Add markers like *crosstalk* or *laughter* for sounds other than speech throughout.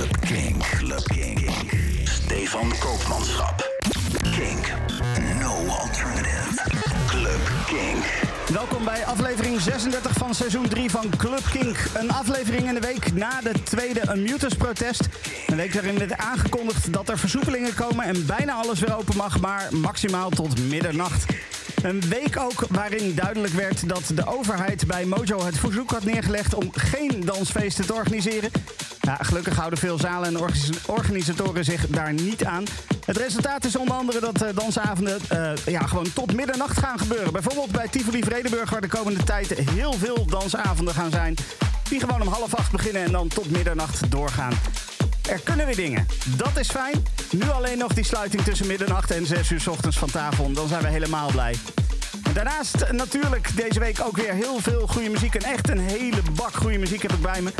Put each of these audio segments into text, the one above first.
Club Kink. Club Kink. Stefan Koopmanschap. Kink. No alternative. Club Kink. Welkom bij aflevering 36 van seizoen 3 van Club Kink. Een aflevering in de week na de tweede Unmutus-protest. Een week waarin werd aangekondigd dat er versoepelingen komen en bijna alles weer open mag, maar maximaal tot middernacht. Een week ook waarin duidelijk werd dat de overheid bij Mojo het verzoek had neergelegd om geen dansfeesten te organiseren. Gelukkig houden veel zalen en organis- organisatoren zich daar niet aan. Het resultaat is onder andere dat eh, dansavonden eh, ja, gewoon tot middernacht gaan gebeuren. Bijvoorbeeld bij Tivoli Vredenburg, waar de komende tijd heel veel dansavonden gaan zijn. Die gewoon om half acht beginnen en dan tot middernacht doorgaan. Er kunnen weer dingen. Dat is fijn. Nu alleen nog die sluiting tussen middernacht en 6 uur 's ochtends van tafel. Dan zijn we helemaal blij. Daarnaast natuurlijk deze week ook weer heel veel goede muziek. En echt een hele bak goede muziek heb ik bij me.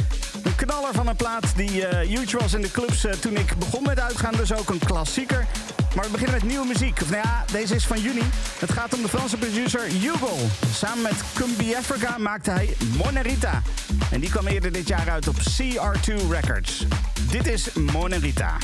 Een knaller van een plaat die huge was in de clubs eh, toen ik begon met uitgaan. Dus ook een klassieker. Maar we beginnen met nieuwe muziek. Nou ja, deze is van juni. Het gaat om de Franse producer Hugo. Samen met Cumbi Africa maakte hij Monerita. En die kwam eerder dit jaar uit op CR2 Records. Dit is Monerita.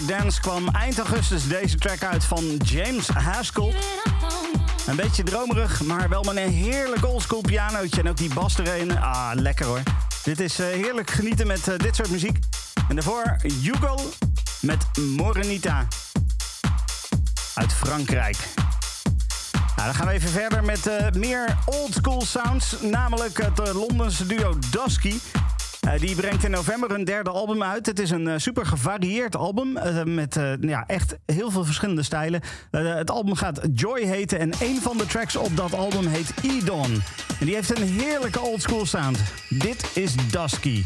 D4 Dance kwam eind augustus deze track uit van James Haskell. Een beetje dromerig, maar wel met een heerlijk oldschool pianootje en ook die bas erin. Ah, lekker hoor. Dit is uh, heerlijk genieten met uh, dit soort muziek. En daarvoor Hugo met Morenita uit Frankrijk. Nou, dan gaan we even verder met uh, meer old school sounds. Namelijk het Londense duo Dusky. Uh, die brengt in november hun derde album uit. Het is een super gevarieerd album met ja, echt heel veel verschillende stijlen. het album gaat Joy heten en een van de tracks op dat album heet Edon. En die heeft een heerlijke old school sound. Dit is Dusky.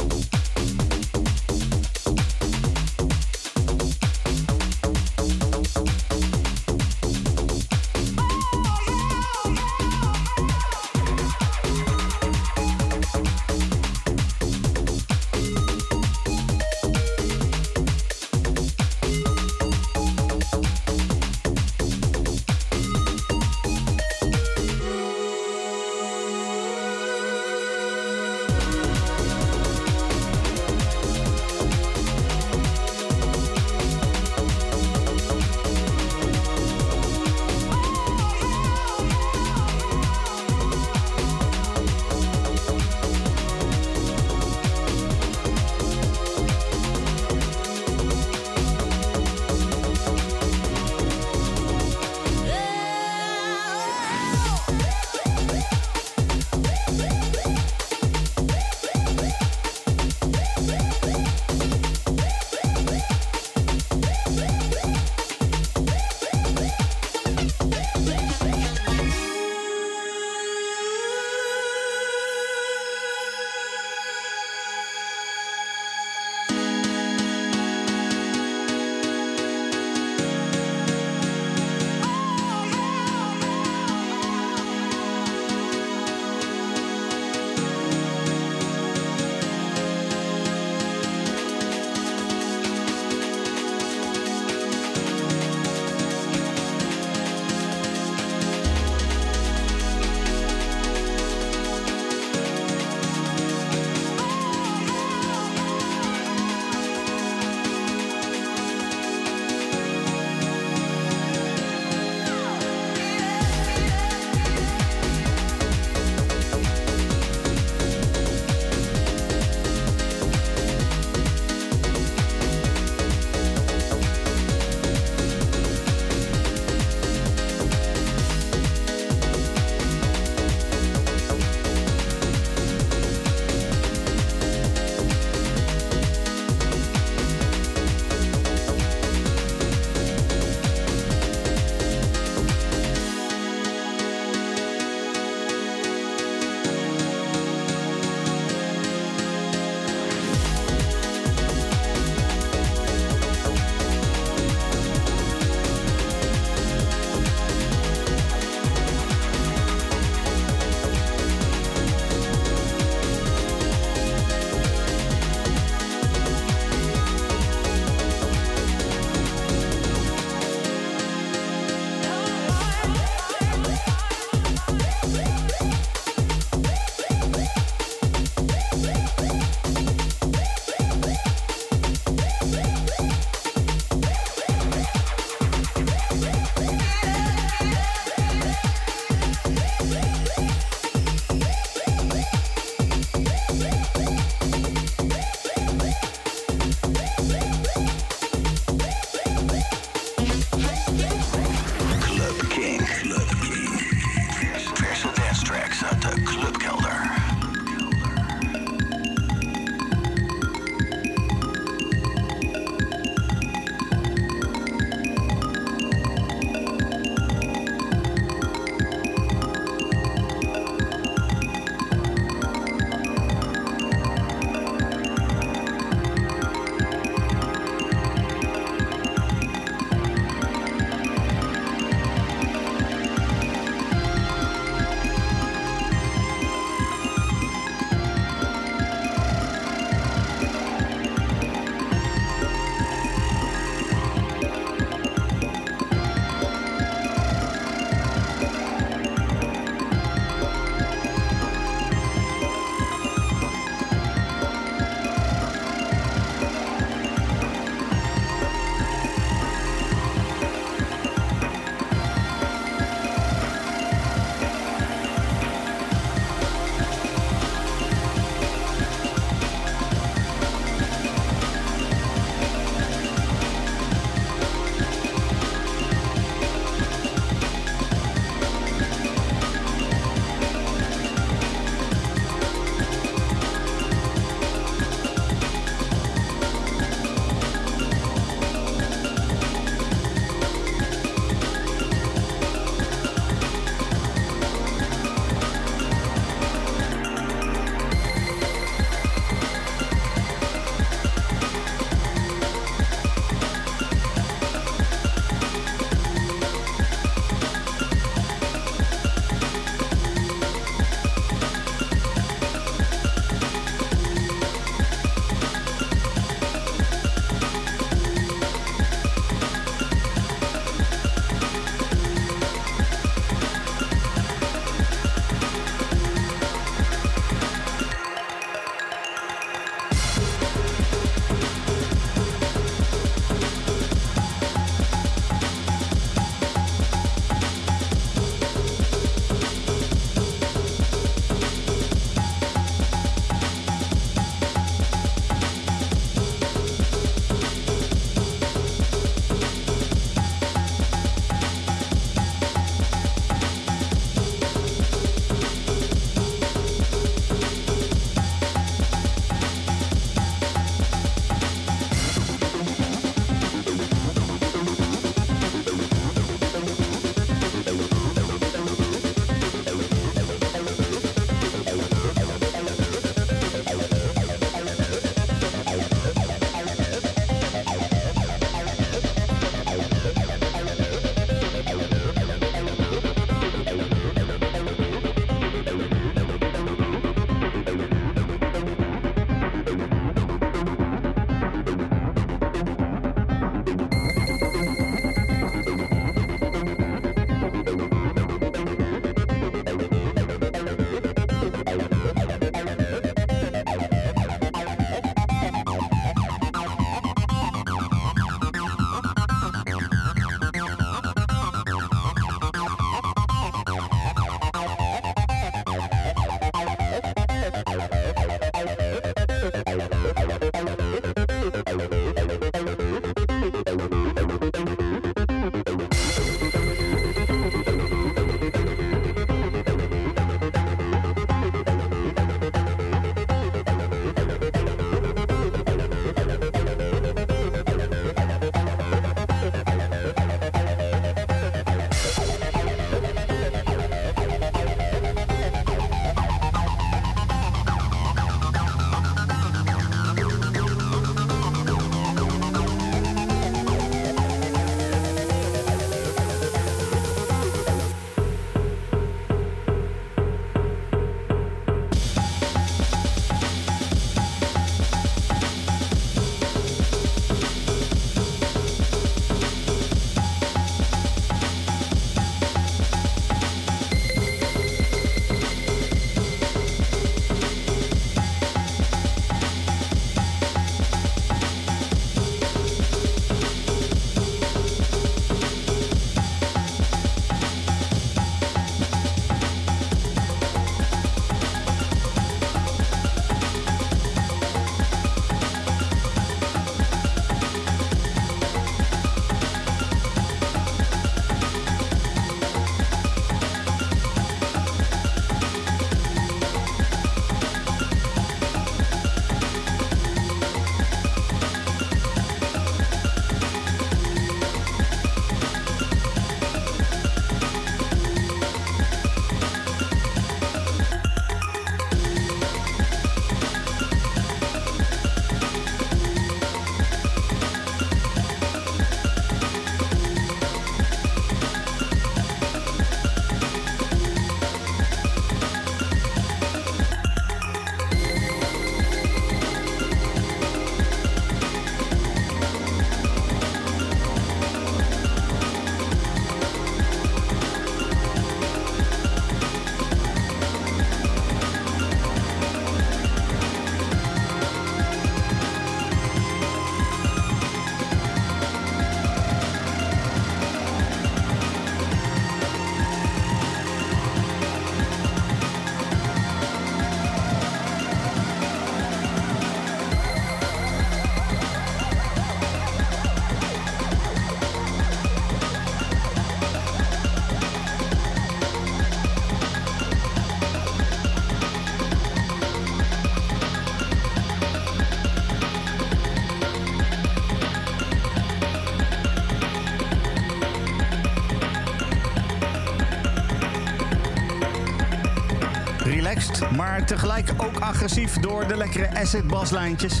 Door de lekkere acid baslijntjes.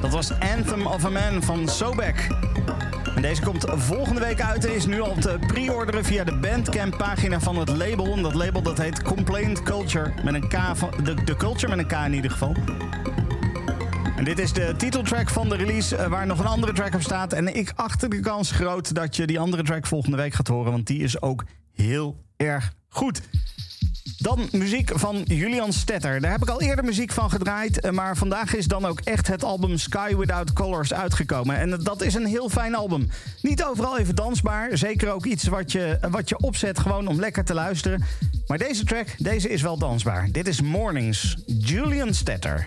Dat was Anthem of a Man van Sobek. En deze komt volgende week uit en is nu al te pre-orderen via de Bandcamp pagina van het label. En dat label dat heet Complaint Culture. Met een K van, de, de Culture met een K in ieder geval. En dit is de titeltrack van de release eh, waar nog een andere track op staat. En ik achter de kans groot dat je die andere track volgende week gaat horen. Want die is ook heel erg goed. Dan muziek van Julian Stetter. Daar heb ik al eerder muziek van gedraaid. Eh, maar vandaag is dan ook echt het album Sky Without Colors uitgekomen. En dat is een heel fijn album. Niet overal even dansbaar. Zeker ook iets wat je, wat je opzet gewoon om lekker te luisteren. Maar deze track, deze is wel dansbaar. Dit is Mornings. Julian Stetter.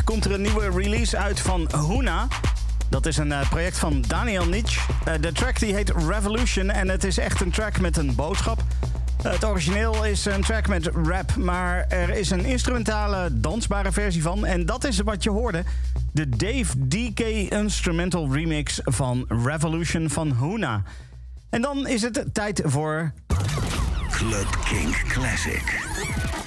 Week komt er een nieuwe release uit van Huna. Dat is een uh, project van Daniel Nietzsche. Uh, de track die heet Revolution en het is echt een track met een boodschap. Het origineel is een track met rap, maar er is een instrumentale, dansbare versie van. En dat is wat je hoorde. De Dave DK Instrumental Remix van Revolution van Huna. En dan is het tijd voor... Club King Classic.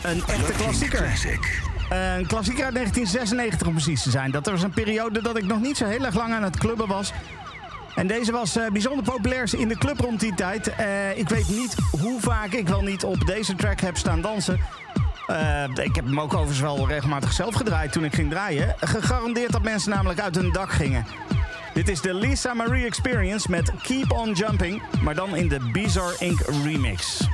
Een echte klassieker. Classic. Een klassieker uit 1996 om precies te zijn. Dat was een periode dat ik nog niet zo heel erg lang aan het clubben was. En deze was uh, bijzonder populair in de club rond die tijd. Uh, ik weet niet hoe vaak ik wel niet op deze track heb staan dansen. Ik heb hem ook overigens wel regelmatig zelf gedraaid toen ik ging draaien. Gegarandeerd dat mensen namelijk uit hun dak gingen. Dit is de Lisa Marie Experience met Keep On Jumping, maar dan in de Bizarre Inc. remix.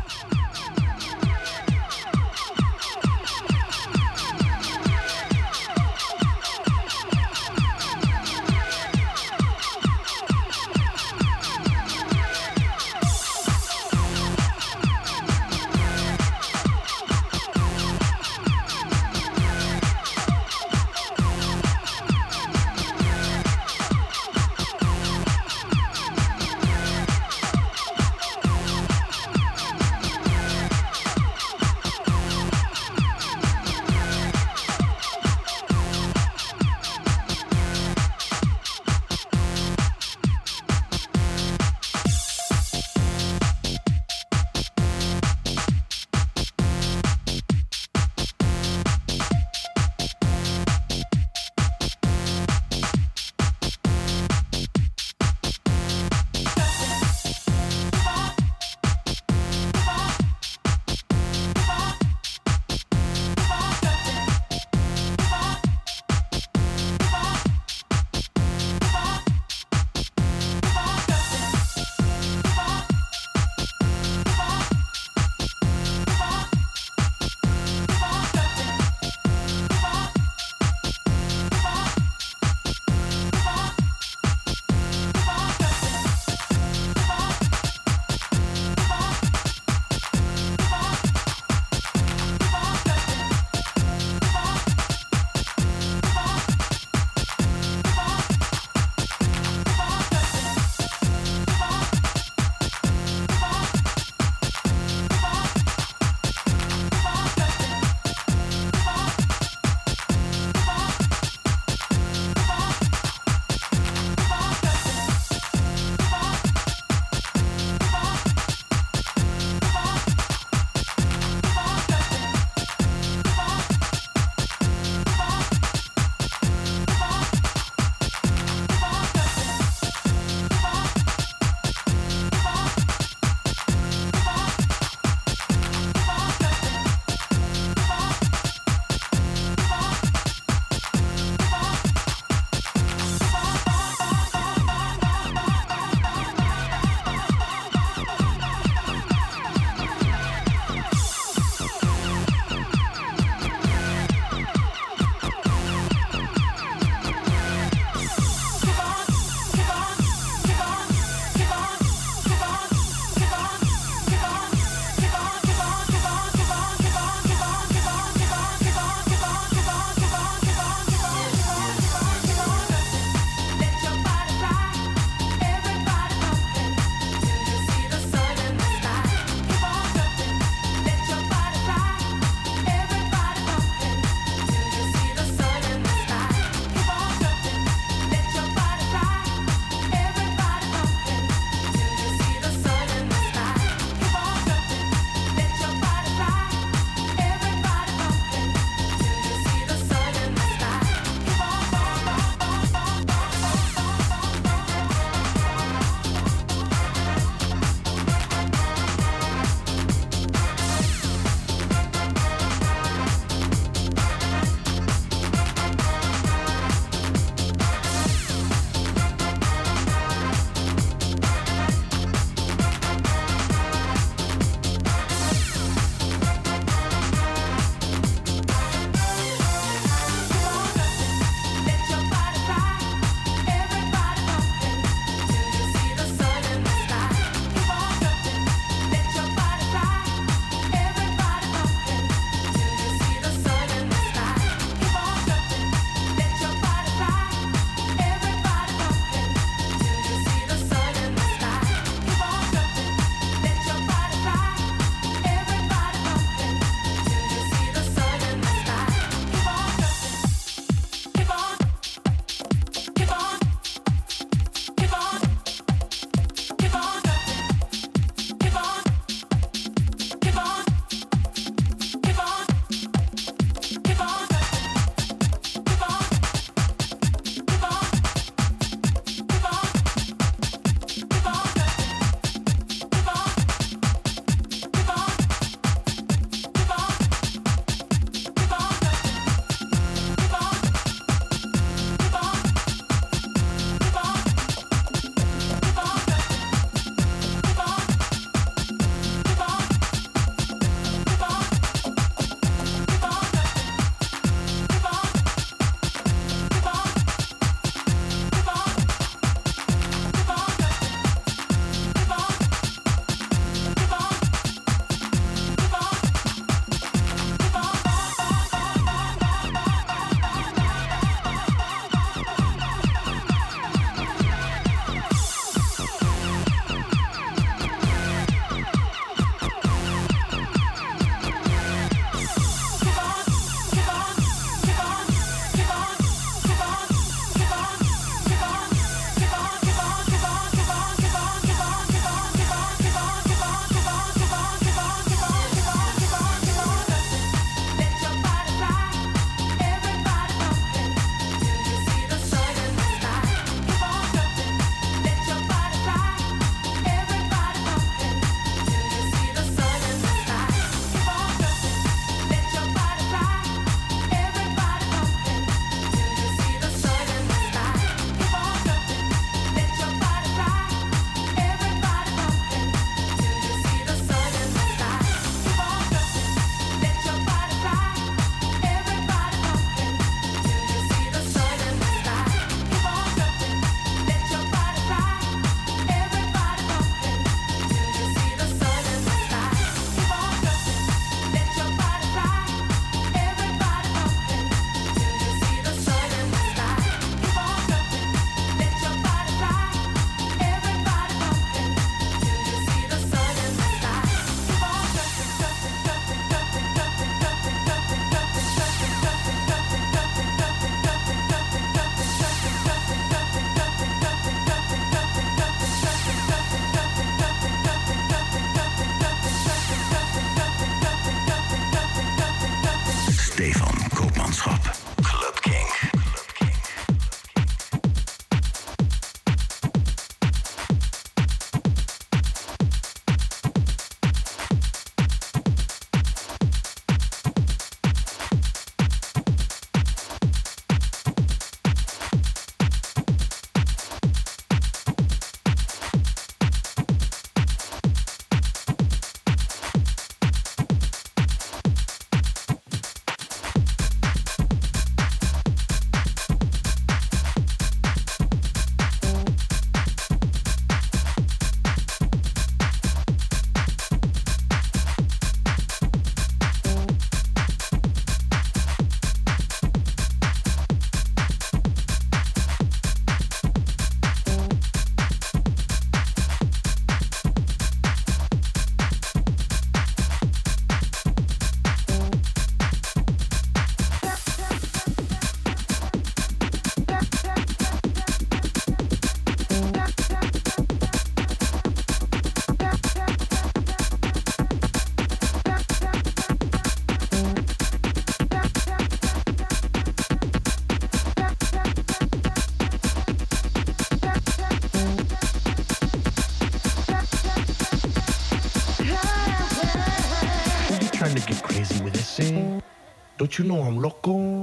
You know I'm loco?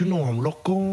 You know I'm loco.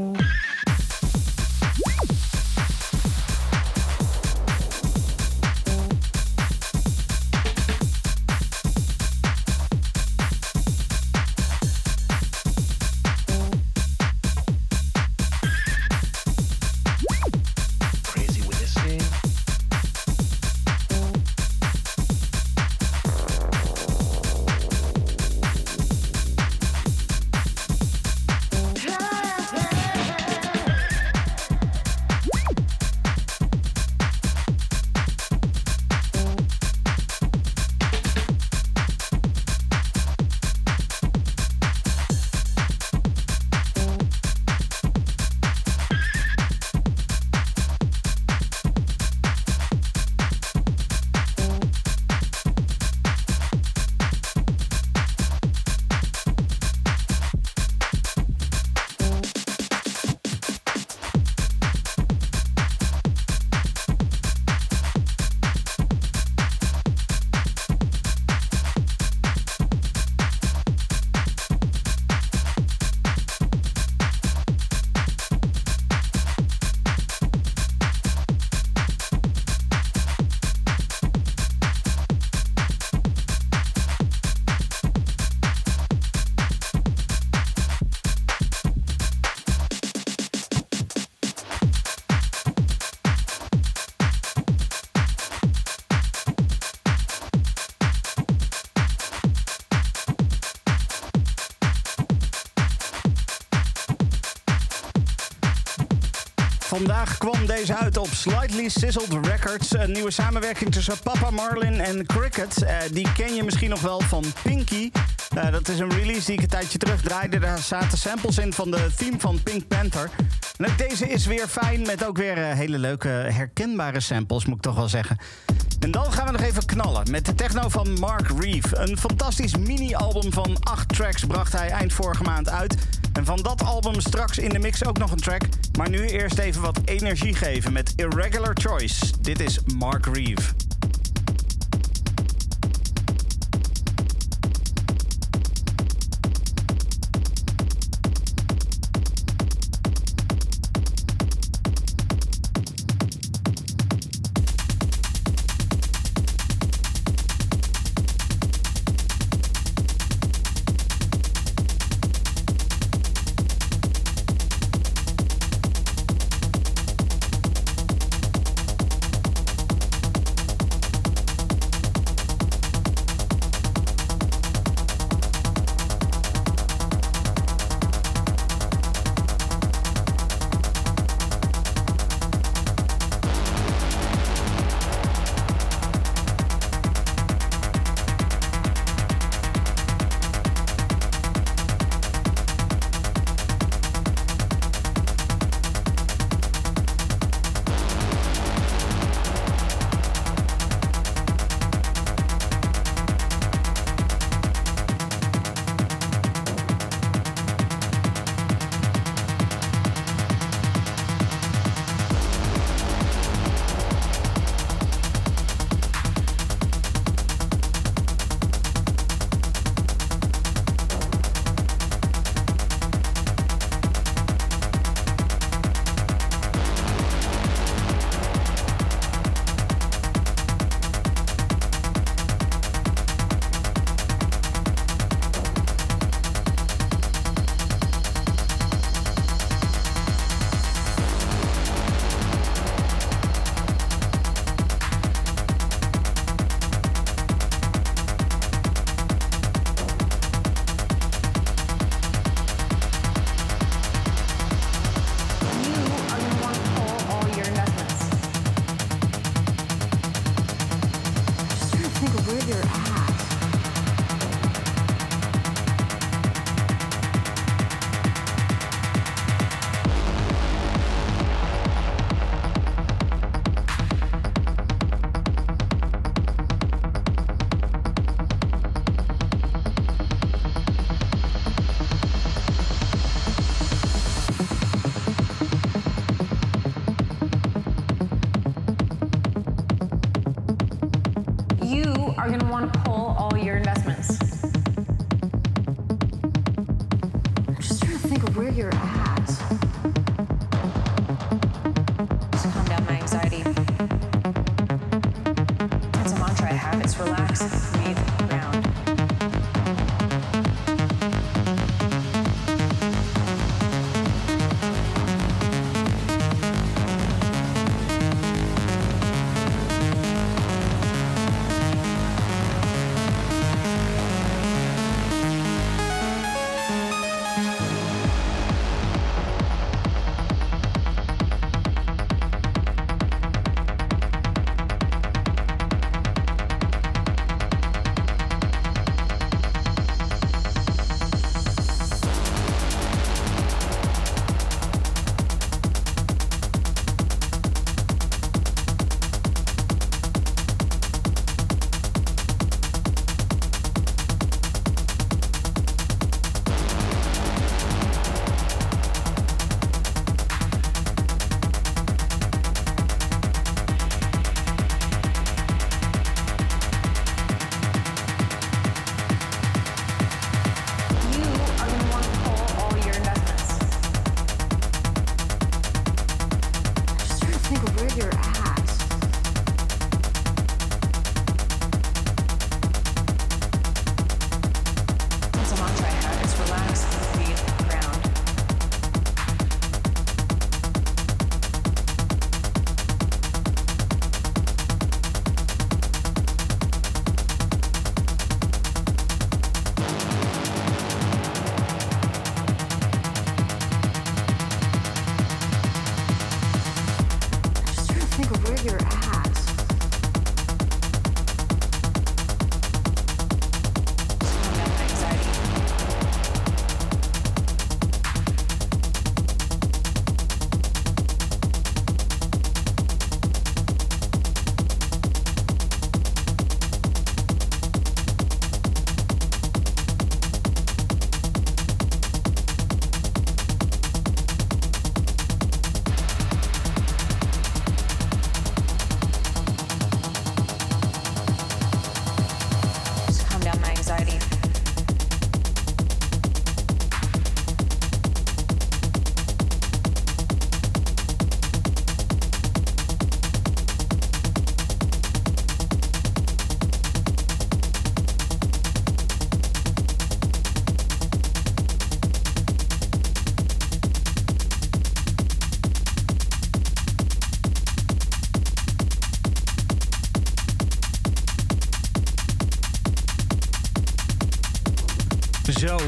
Deze uit op Slightly Sizzled Records. Een nieuwe samenwerking tussen Papa Marlin en Cricket. Uh, die ken je misschien nog wel van Pinky. Uh, dat is een release die ik een tijdje terug draaide. Daar zaten samples in van de theme van Pink Panther. En ook deze is weer fijn met ook weer uh, hele leuke herkenbare samples, moet ik toch wel zeggen. En dan gaan we nog even knallen met de techno van Mark Reeve. Een fantastisch mini-album van acht tracks bracht hij eind vorige maand uit. En van dat album straks in de mix ook nog een track. Maar nu eerst even wat energie geven met Irregular Choice. Dit is Mark Reeve.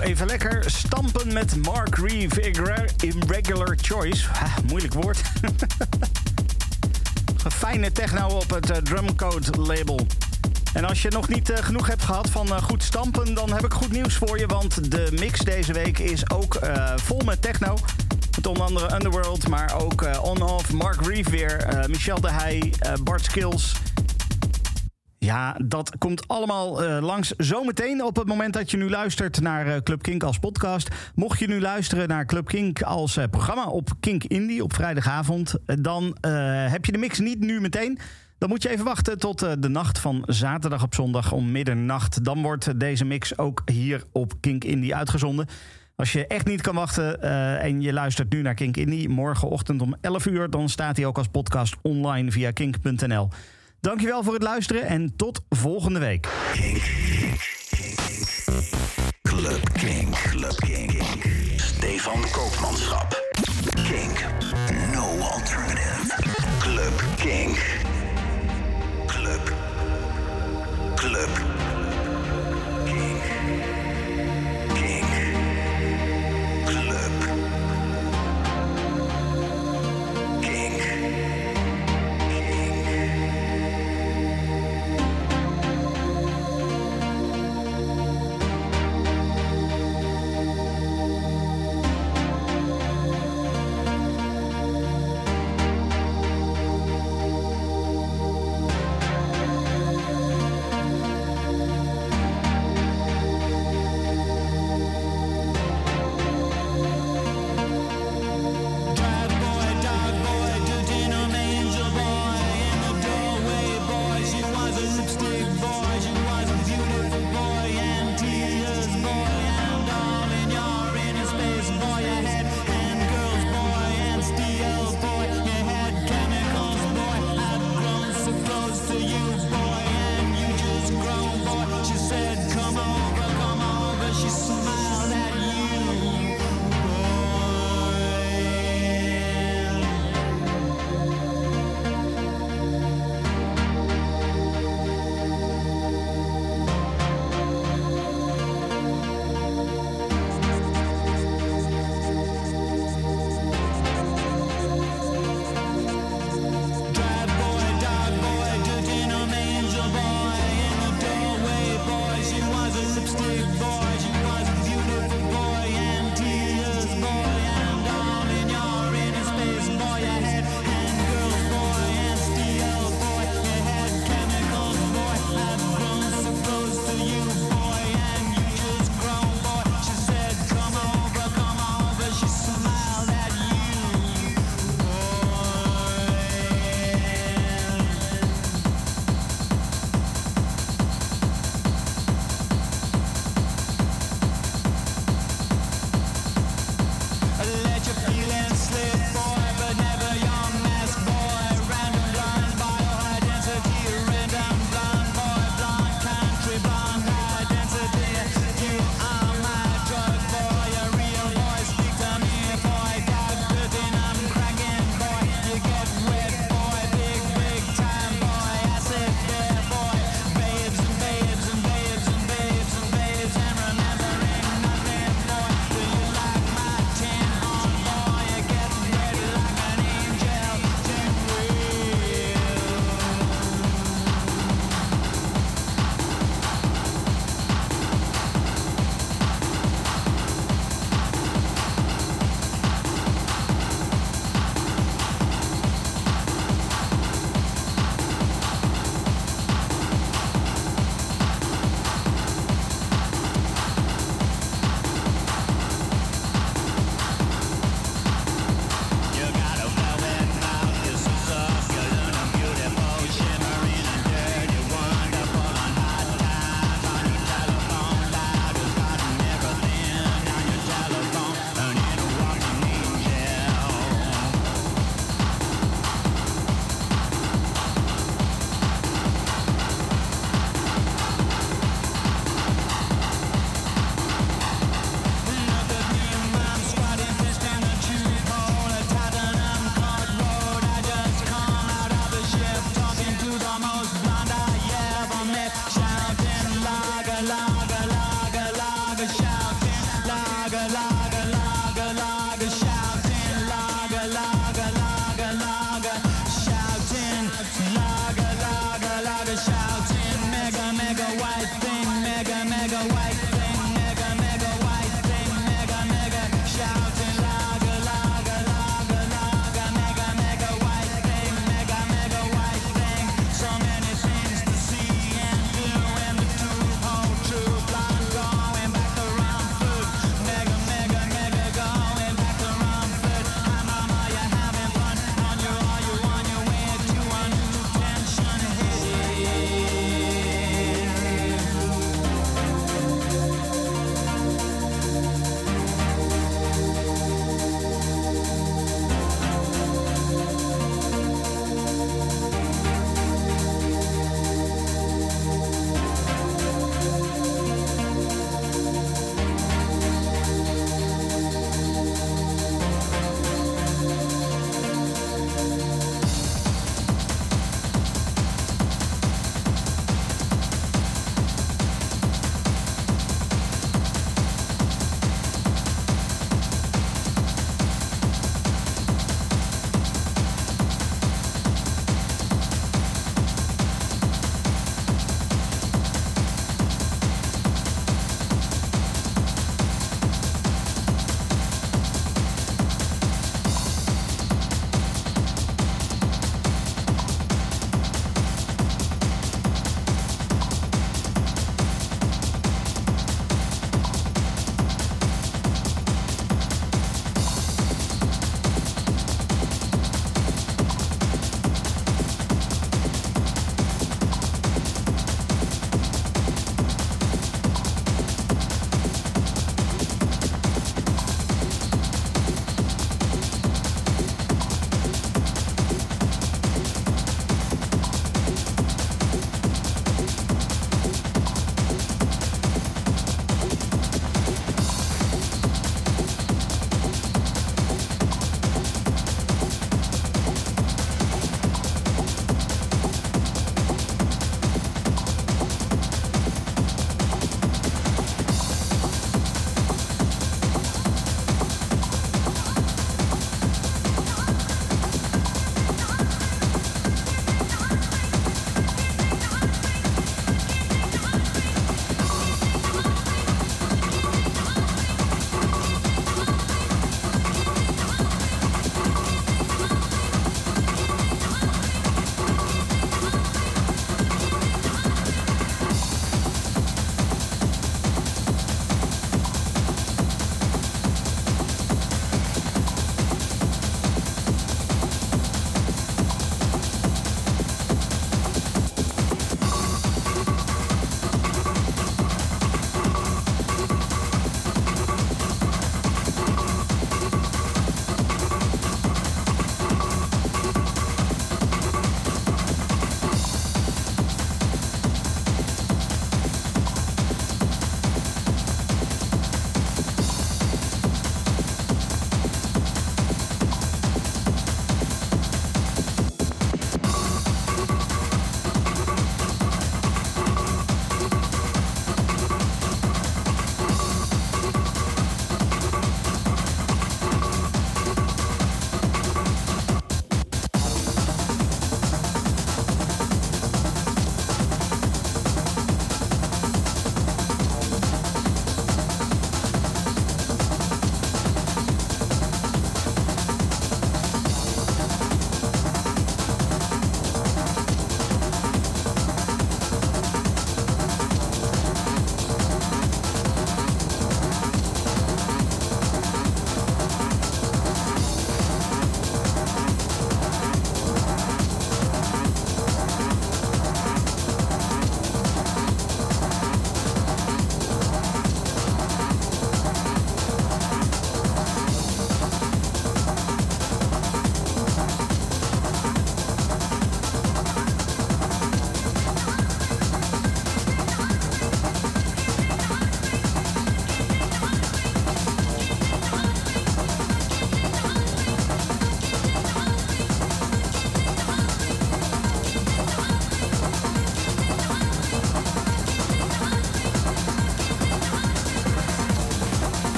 Even lekker stampen met Mark Reeve, Irregular Choice. Moeilijk woord. *laughs* Fijne techno op het uh, Drumcode label. En als je nog niet uh, genoeg hebt gehad van uh, goed stampen, dan heb ik goed nieuws voor je. Want de mix deze week is ook vol met techno. Met onder andere Underworld, maar ook On-Off, Mark Reeve weer, Michel de Heij, Bart Skills... Ja, dat komt allemaal uh, langs zometeen op het moment dat je nu luistert naar uh, Club Kink als podcast. Mocht je nu luisteren naar Club Kink als uh, programma op Kink Indie op vrijdagavond, dan heb je de mix niet nu meteen. Dan moet je even wachten tot de nacht van zaterdag op zondag om middernacht. Dan wordt deze mix ook hier op Kink Indie uitgezonden. Als je echt niet kan wachten en je luistert nu naar Kink Indie, morgenochtend om 11 uur, dan staat hij ook als podcast online via kink.nl. Dankjewel voor het luisteren en tot volgende week. Club Kink. Club Kink. Stefan Koopmanschap. Kink. No alternative. Club Kink. Club. Club.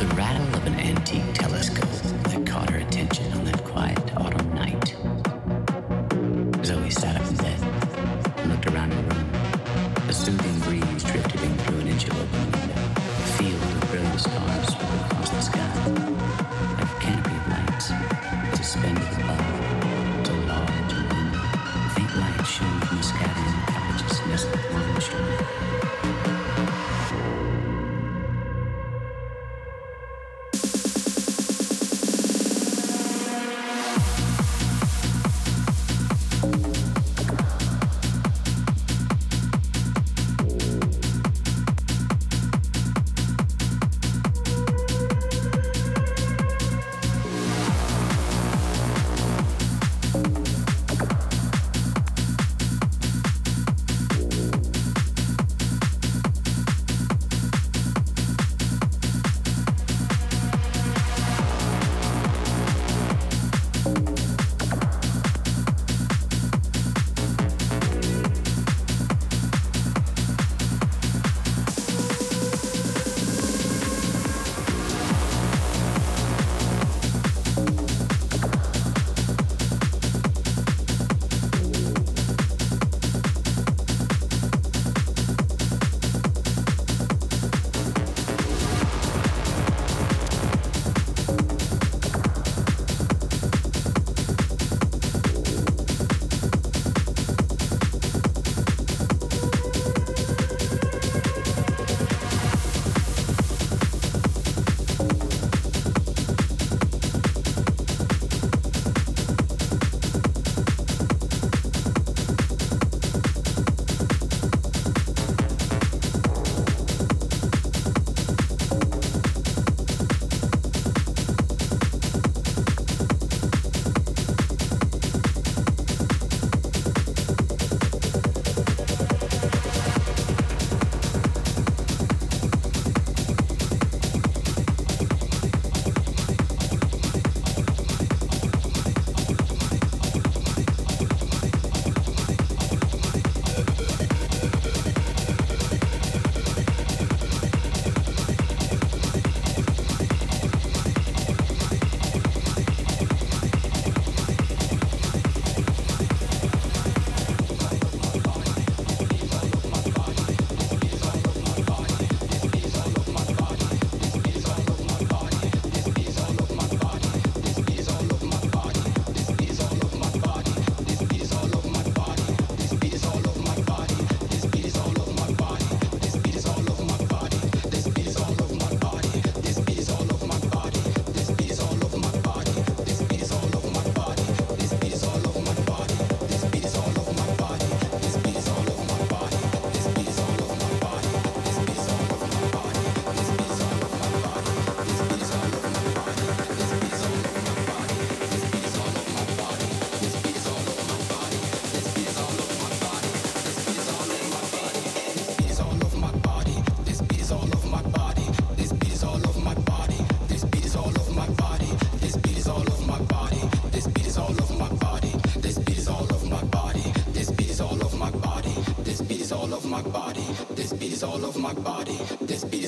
The rattle of an antique telescope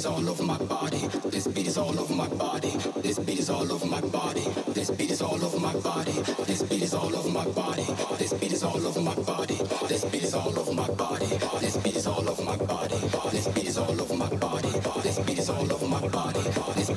is all over my body. This beat is all over my body. This beat is all over my body. This beat is all over my body. This beat is all over my body. This beat is all over my body. This beat is all over my body. This beat is all over my body. This beat is all over my body. This beat is all over my body. This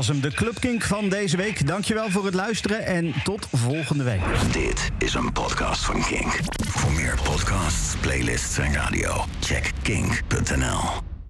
was hem, de Clubkink van deze week. Dankjewel voor het luisteren en tot volgende week. Dit is een podcast van Kink. Voor meer podcasts, playlists en radio, check kink.nl.